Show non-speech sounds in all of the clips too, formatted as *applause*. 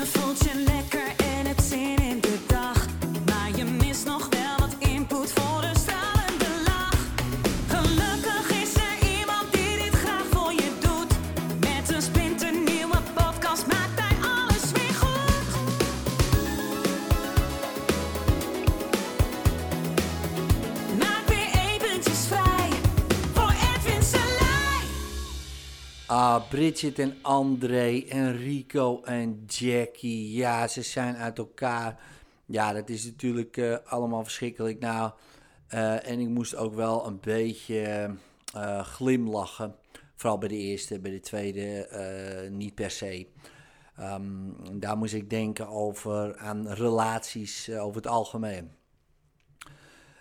Je voelt Ah, Bridget en André en Rico en Jackie. Ja, ze zijn uit elkaar. Ja, dat is natuurlijk eh, allemaal verschrikkelijk. Nou, eh, en ik moest ook wel een beetje eh, glimlachen. Vooral bij de eerste, bij de tweede niet per se. Ehm, daar moest ik denken over aan relaties over het algemeen.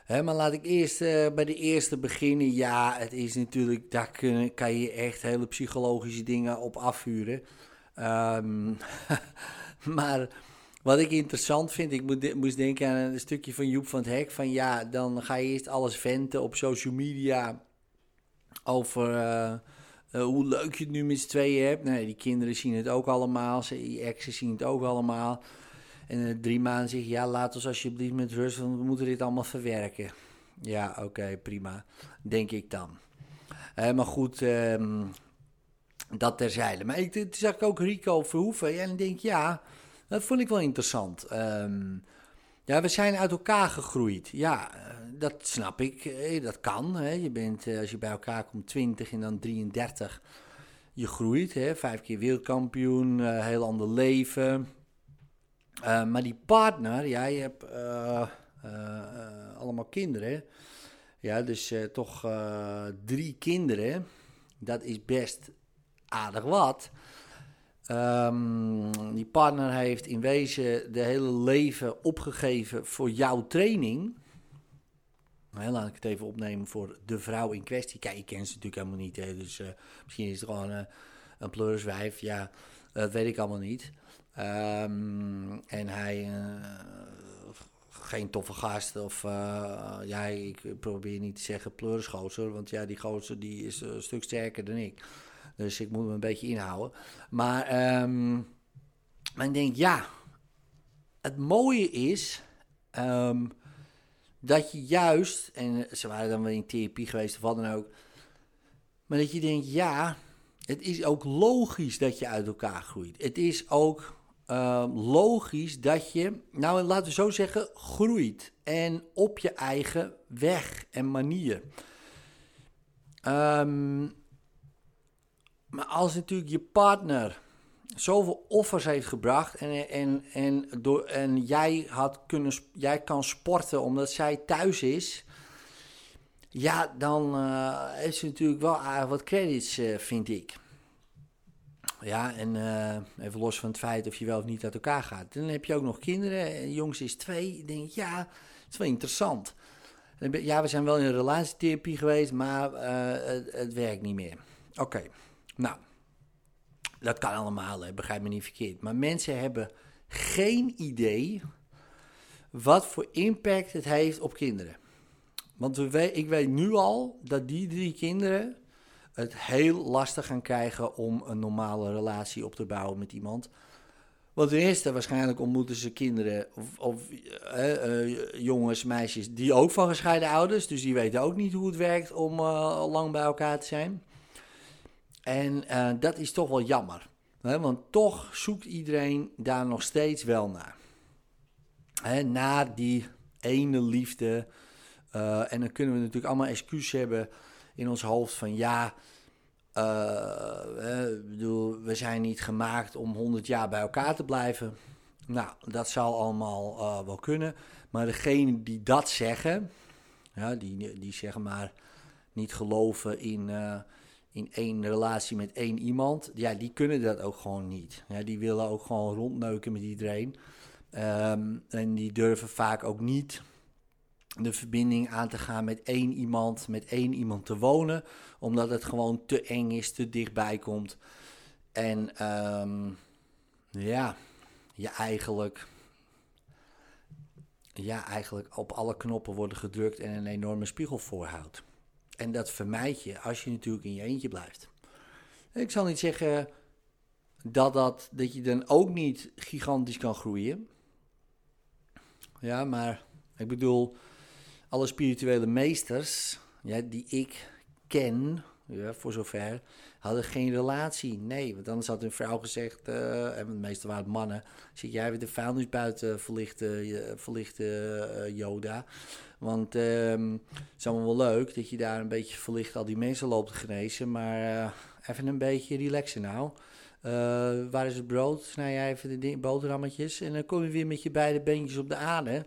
Maar laat ik eerst eh, bij de eerste beginnen. Ja, het is natuurlijk, daar kun, kan je echt hele psychologische dingen op afvuren. Ehm, *laughs* maar wat ik interessant vind, ik moest denken aan een stukje van Joep van het Hek. Van ja, dan ga je eerst alles venten op social media over eh, eh, hoe leuk je het nu met z'n tweeën hebt. Nee, die kinderen zien het ook allemaal, die exen zien het ook allemaal. En eh, drie maanden zeg je, ja, laat ons alsjeblieft met rust, want we moeten dit allemaal verwerken. Ja, oké, prima. Denk ik dan. Maar goed, ehm, dat terzijde. Maar ik, toen zag ik ook Rico Verhoeven. En ik denk, ja, dat vond ik wel interessant. Ehm, ja, we zijn uit elkaar gegroeid. Ja, eh, dat snap ik. Eh, Dat kan. Hè. Je bent, als je bij elkaar komt, 20 en dan 33. Je groeit, hè. vijf keer wereldkampioen, heel ander leven. Eh, maar die partner, ja, je hebt eh, eh, allemaal kinderen. Ja, dus toch drie kinderen. Dat is best aardig wat. Ehm, die partner heeft in wezen de hele leven opgegeven voor jouw training. Nou, laat ik het even opnemen voor de vrouw in kwestie. Kijk, ik ken ze natuurlijk helemaal niet. Dus misschien is het gewoon een pleuriswijf. Ja, dat weet ik allemaal niet. Ehm, en hij, eh, geen toffe gast. Of eh, ja, ik probeer niet te zeggen pleurisgozer. Want ja, die gozer die is een stuk sterker dan ik. Dus ik moet me een beetje inhouden. Maar, ehm, maar ik denk, ja, het mooie is ehm, dat je juist, en ze waren dan wel in therapie geweest of wat dan ook, maar dat je denkt, ja, het is ook logisch dat je uit elkaar groeit. Het is ook ehm, logisch dat je, nou laten we zo zeggen, groeit. En op je eigen weg en manier. Ehm, maar als natuurlijk je partner zoveel offers heeft gebracht en, en, en, door, en jij, had kunnen, jij kan sporten omdat zij thuis is, ja, dan eh, heeft ze natuurlijk wel aardig wat credits, eh, vind ik. Ja, en eh, even los van het feit of je wel of niet uit elkaar gaat. Dan heb je ook nog kinderen. De jongste is twee. Ik denk, ja, het is wel interessant. Dan Ja, we zijn wel in een relatietherapie geweest, maar eh, het, werkt niet meer. Oké, nou, dat kan allemaal, hè, begrijp me niet verkeerd. Maar mensen hebben geen idee wat voor impact het heeft op kinderen. Want we- ik weet nu al dat die drie kinderen het heel lastig gaan krijgen om een normale relatie op te bouwen met iemand. Want ten eerste, waarschijnlijk ontmoeten ze kinderen of, of eh, eh, jongens, meisjes die ook van gescheiden ouders. Dus die weten ook niet hoe het werkt om eh, lang bij elkaar te zijn. En dat is toch wel jammer. Hè? Want toch zoekt iedereen daar nog steeds wel naar. Hè, naar die ene liefde. En dan kunnen we natuurlijk allemaal excuus hebben in ons hoofd van ja, eh, eh, we zijn niet gemaakt om 100 jaar bij elkaar te blijven. Nou, dat zal allemaal eh, wel kunnen. Maar degene die dat zeggen, ja, die, die zeggen maar niet geloven in, in één relatie met één iemand, ja, die kunnen dat ook gewoon niet. Ja, die willen ook gewoon rondneuken met iedereen. Ehm, en die durven vaak ook niet de verbinding aan te gaan met één iemand, met één iemand te wonen, omdat het gewoon te eng is, te dichtbij komt. En ehm, ja, je eigenlijk, ja, eigenlijk op alle knoppen worden gedrukt en een enorme spiegel voorhoudt. En dat vermijd je als je natuurlijk in je eentje blijft. Ik zal niet zeggen dat, dat, dat je dan ook niet gigantisch kan groeien. Ja, maar ik bedoel, alle spirituele meesters ja, die ik ken, ja, voor zover, hadden geen relatie. Nee, want anders had een vrouw gezegd, uh, en meestal waren het mannen, zit jij weer de vuilnis buiten verlichten, verlichten uh, Yoda. Want um, het is allemaal wel leuk dat je daar een beetje verlicht al die mensen loopt te genezen, maar uh, even een beetje relaxen nou. waar is het brood? Snij jij even de boterhammetjes en dan kom je weer met je beide beentjes op de aarde.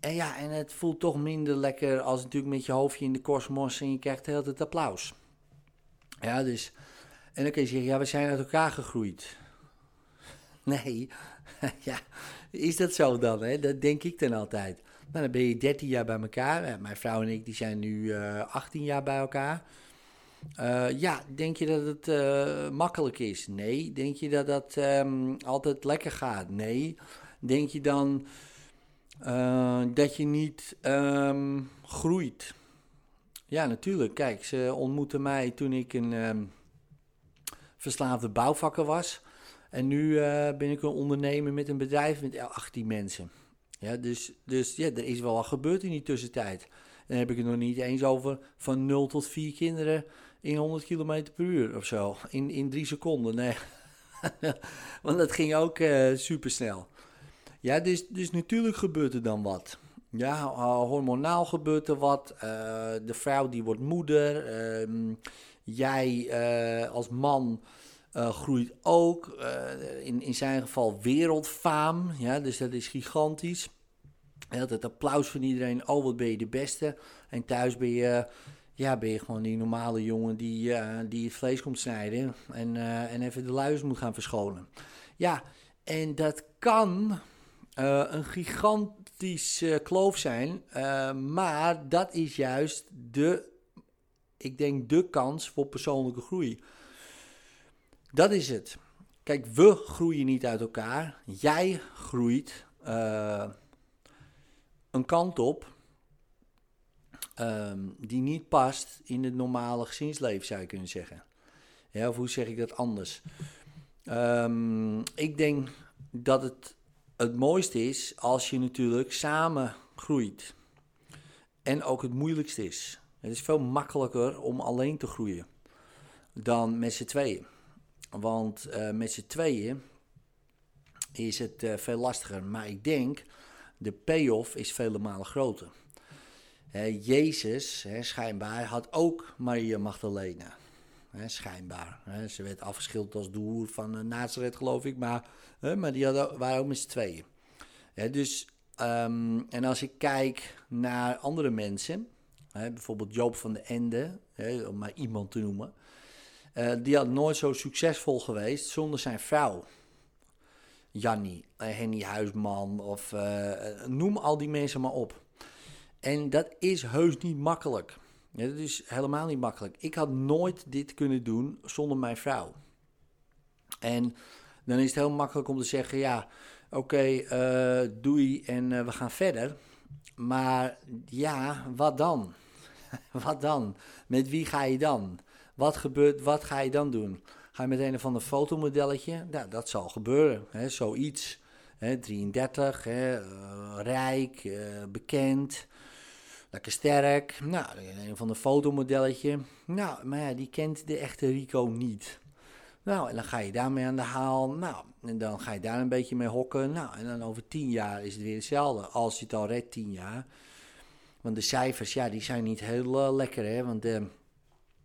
En ja, en het voelt toch minder lekker als natuurlijk met je hoofdje in de kosmos en je krijgt heel het applaus. Ja, dus. En dan kun je zeggen, ja, we zijn uit elkaar gegroeid. *laughs* Nee, *laughs* ja, is dat zo dan? Hè? Dat denk ik dan altijd. Nou, dan ben je 13 jaar bij elkaar. Mijn vrouw en ik die zijn nu uh, eh, 18 jaar bij elkaar. Uh, ja, denk je dat het uh, makkelijk is? Nee. Denk je dat dat um, altijd lekker gaat? Nee. Denk je dan uh, dat je niet um, groeit? Ja, natuurlijk. Kijk, ze ontmoetten mij toen ik een um, verslaafde bouwvakker was. En nu uh, ben ik een ondernemer met een bedrijf met 18 mensen. Ja, dus, dus ja, er is wel wat gebeurd in die tussentijd. En dan heb ik het nog niet eens over van 0 tot 4 kinderen in 100 km per uur of zo. In, in drie seconden. Nee. *laughs* Want dat ging ook uh, super snel. Ja, dus, dus natuurlijk gebeurt er dan wat. Ja, hormonaal gebeurt er wat. Uh, de vrouw die wordt moeder. Uh, jij uh, als man groeit ook. in, in zijn geval wereldfaam. Ja, dus dat is gigantisch. Het applaus van iedereen. Oh, wat ben je de beste. En thuis ben je, ja, ben je gewoon die normale jongen die, die het vlees komt snijden. En, en even de luiers moet gaan verschonen. Ja, en dat kan uh, een gigantische kloof zijn. Uh, maar dat is juist de, ik denk, de kans voor persoonlijke groei. Dat is het. Kijk, we groeien niet uit elkaar. Jij groeit een kant op um, die niet past in het normale gezinsleven, zou je kunnen zeggen. Ja, of hoe zeg ik dat anders? Um, ik denk dat het het mooiste is als je natuurlijk samen groeit. En ook het moeilijkste is. Het is veel makkelijker om alleen te groeien dan met z'n tweeën. Want uh, met z'n tweeën is het uh, veel lastiger. Maar ik denk, de payoff is vele malen groter. Jezus, schijnbaar, had ook Maria Magdalena. Hè, schijnbaar. Hè. Ze werd afgeschilderd als doer van uh, Nazareth, geloof ik. Maar, hè, maar die hadden, waren ook met z'n tweeën. dus, um, en als ik kijk naar andere mensen, bijvoorbeeld Joop van de Ende, om maar iemand te noemen. Uh, die had nooit zo succesvol geweest zonder zijn vrouw. Jannie, uh, Henny Huisman of noem al die mensen maar op. En dat is heus niet makkelijk. Ja, dat is helemaal niet makkelijk. Ik had nooit dit kunnen doen zonder mijn vrouw. En dan is het heel makkelijk om te zeggen: ja, oké, okay, uh, eh, doei en uh, we gaan verder. Maar ja, wat dan? *laughs* wat dan? Met wie ga je dan? Wat gebeurt, wat ga je dan doen? Ga je met een of ander fotomodelletje? Nou, dat zal gebeuren, hè, zoiets. Hè, 33, hè, uh, rijk, bekend lekker sterk. Nou, een van de fotomodelletje. Nou, maar ja, die kent de echte Rico niet. Nou, en dan ga je daarmee aan de haal. Nou, en dan ga je daar een beetje mee hokken. Nou, en dan over tien jaar is het weer hetzelfde. Als je het al redt, tien jaar. Want de cijfers, ja, die zijn niet heel uh, lekker, hè. Want de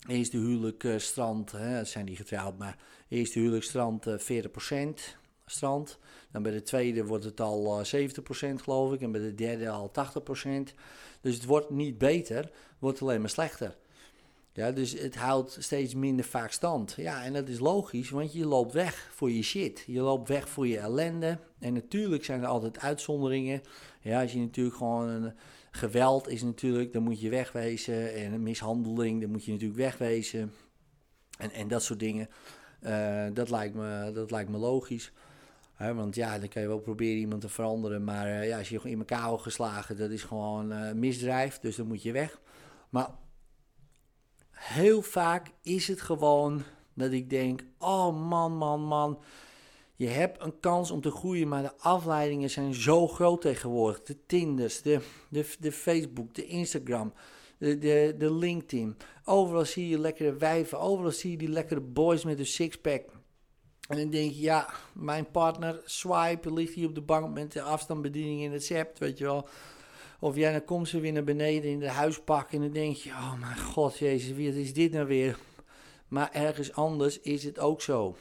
eerste huwelijk strand, hè, zijn die getrouwd, maar eerste huwelijk strand uh, 40% Dan bij de tweede wordt het al 70% geloof ik. En bij de derde al 80%. Dus het wordt niet beter, het wordt alleen maar slechter. Ja, dus het houdt steeds minder vaak stand. Ja, en dat is logisch, want je loopt weg voor je shit. Je loopt weg voor je ellende. En natuurlijk zijn er altijd uitzonderingen. Ja, als je natuurlijk gewoon geweld is natuurlijk, dan moet je wegwezen. En mishandeling, dan moet je natuurlijk wegwezen. En, en dat soort dingen. Uh, dat, lijkt me, dat lijkt me logisch want ja, dan kan je wel proberen iemand te veranderen. Maar uh, ja, als je in elkaar wordt geslagen, dat is gewoon uh, misdrijf. Dus dan moet je weg. Maar heel vaak is het gewoon Dat ik denk, oh man, man, man. Je hebt een kans om te groeien, maar de afleidingen zijn zo groot tegenwoordig. De Tinders, de, de, de Facebook, de Instagram, de, de, de LinkedIn. Overal zie je lekkere wijven, overal zie je die lekkere boys met een sixpack. En dan denk je, ja, mijn partner swipe ligt hier op de bank met de afstandsbediening in het zept, weet je wel. Of jij dan komt ze weer naar beneden in de huispak en dan denk je, oh mijn god, jezus, wat is dit nou weer? Maar ergens anders is het ook zo.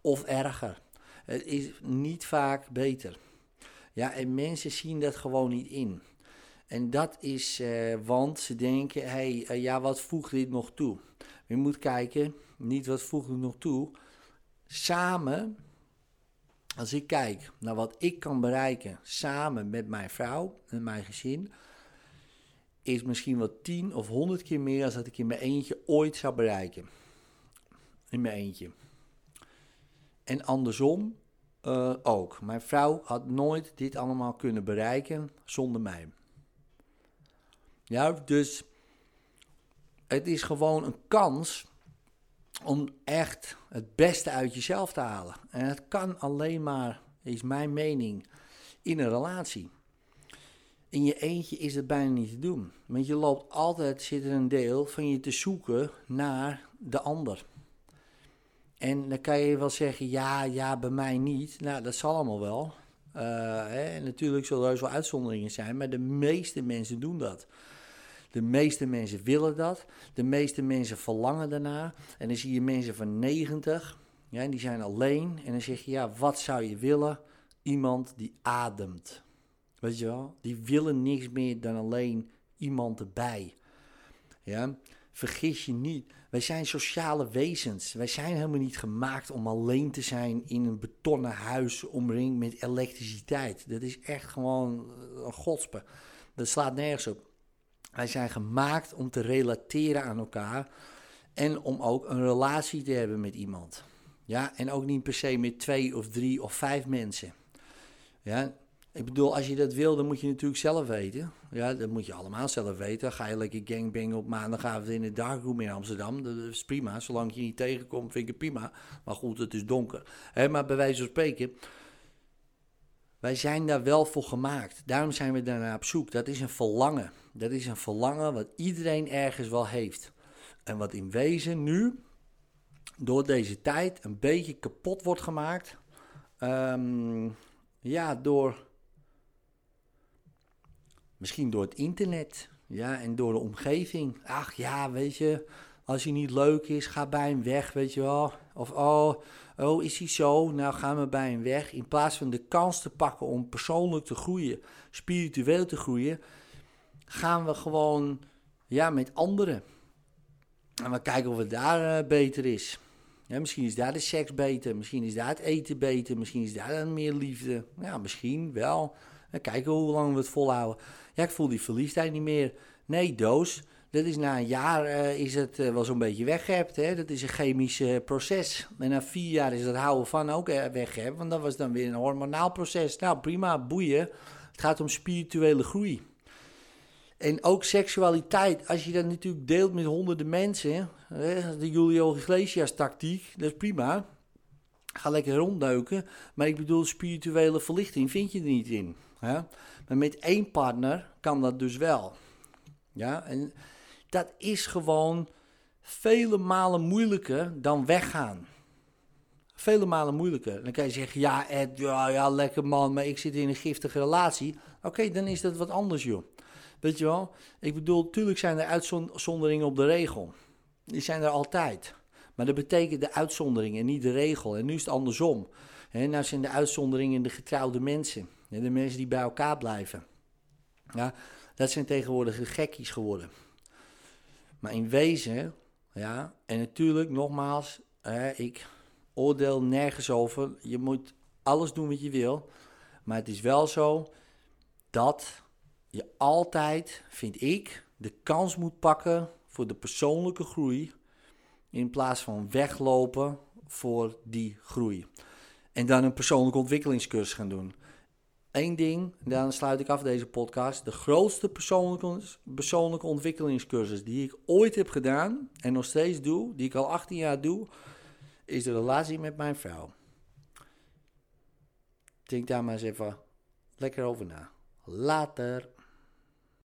Of erger. Het is niet vaak beter. Ja, en mensen zien dat gewoon niet in. En dat is, eh, want ze denken, hé, hey, eh, ja, wat voegt dit nog toe? Je moet kijken, niet wat voegt het nog toe. Samen, als ik kijk naar wat ik kan bereiken, samen met mijn vrouw en mijn gezin, is misschien wel tien of honderd keer meer dan dat ik in mijn eentje ooit zou bereiken. In mijn eentje. En andersom uh, ook. Mijn vrouw had nooit dit allemaal kunnen bereiken zonder mij. Ja, dus het is gewoon een kans om echt het beste uit jezelf te halen. En het kan alleen maar, is mijn mening, in een relatie. In je eentje is het bijna niet te doen. Want je loopt altijd, zit er een deel van je te zoeken naar de ander. En dan kan je wel zeggen, ja, ja, bij mij niet. Nou, dat zal allemaal wel. Uh, hè, natuurlijk zullen er wel uitzonderingen zijn, maar de meeste mensen doen dat. De meeste mensen willen dat. De meeste mensen verlangen daarna. En dan zie je mensen van 90, ja, die zijn alleen. En dan zeg je, ja, wat zou je willen? Iemand die ademt. Weet je wel? Die willen niks meer dan alleen iemand erbij. Ja, vergis je niet. Wij zijn sociale wezens. Wij zijn helemaal niet gemaakt om alleen te zijn in een betonnen huis omringd met elektriciteit. Dat is echt gewoon een godspe. Dat slaat nergens op. Wij zijn gemaakt om te relateren aan elkaar en om ook een relatie te hebben met iemand. Ja, en ook niet per se met twee of drie of vijf mensen. Ja, ik bedoel, als je dat wil, dan moet je natuurlijk zelf weten. Ja, dat moet je allemaal zelf weten. Ga je lekker gangbang op maandagavond in de darkroom in Amsterdam. Dat is prima. Zolang je niet tegenkomt, vind ik het prima. Maar goed, het is donker. Maar bij wijze van spreken, wij zijn daar wel voor gemaakt. Daarom zijn we daarna op zoek. Dat is een verlangen. Dat is een verlangen wat iedereen ergens wel heeft. En wat in wezen nu, door deze tijd, een beetje kapot wordt gemaakt. Um, ja, door Misschien door het internet. Ja, en door de omgeving. Ach ja, weet je, als hij niet leuk is, ga bij hem weg, weet je wel. Of oh, oh, is hij zo? Nou gaan we bij hem weg. In plaats van de kans te pakken om persoonlijk te groeien, spiritueel te groeien, gaan we gewoon ja, met anderen. En we kijken of het daar uh, beter is. Misschien is daar de seks beter, misschien is daar het eten beter, misschien is daar dan meer liefde. Ja, misschien wel. En kijken hoe lang we het volhouden. Ja, ik voel die verliefdheid niet meer. Nee, doos. Dat is na een jaar uh, is het uh, wel zo'n beetje weggehebt. Hè? Dat is een chemisch proces. En na vier jaar is dat houden van ook weggehebt. Want dat was dan weer een hormonaal proces. Nou, prima, boeien. Het gaat om spirituele groei. En ook seksualiteit, als je dat natuurlijk deelt met honderden mensen, de Julio Iglesias tactiek, dat is prima. Ga lekker ronddeuken, maar ik bedoel, spirituele verlichting vind je er niet in. Ja? Maar met één partner kan dat dus wel. Ja, en dat is gewoon vele malen moeilijker dan weggaan. Vele malen moeilijker. Dan kan je zeggen, ja Ed, ja, ja lekker man, maar ik zit in een giftige relatie. Oké, dan is dat wat anders joh. Weet je wel? Ik bedoel, tuurlijk zijn er uitzonderingen op de regel. Die zijn er altijd. Maar dat betekent de uitzondering en niet de regel. En nu is het andersom. En nou zijn de uitzonderingen de getrouwde mensen. De mensen die bij elkaar blijven. Ja, dat zijn tegenwoordig gekkies geworden. Maar in wezen, ja, en natuurlijk, nogmaals, ik oordeel nergens over. Je moet alles doen wat je wil. Maar het is wel zo dat je altijd, vind ik, de kans moet pakken voor de persoonlijke groei. In plaats van weglopen voor die groei. En dan een persoonlijke ontwikkelingscursus gaan doen. Eén ding, dan sluit ik af deze podcast. De grootste persoonlijke, persoonlijke ontwikkelingscursus die ik ooit heb gedaan en nog steeds doe, die ik al 18 jaar doe, is de relatie met mijn vrouw. Denk daar maar eens even lekker over na. Later.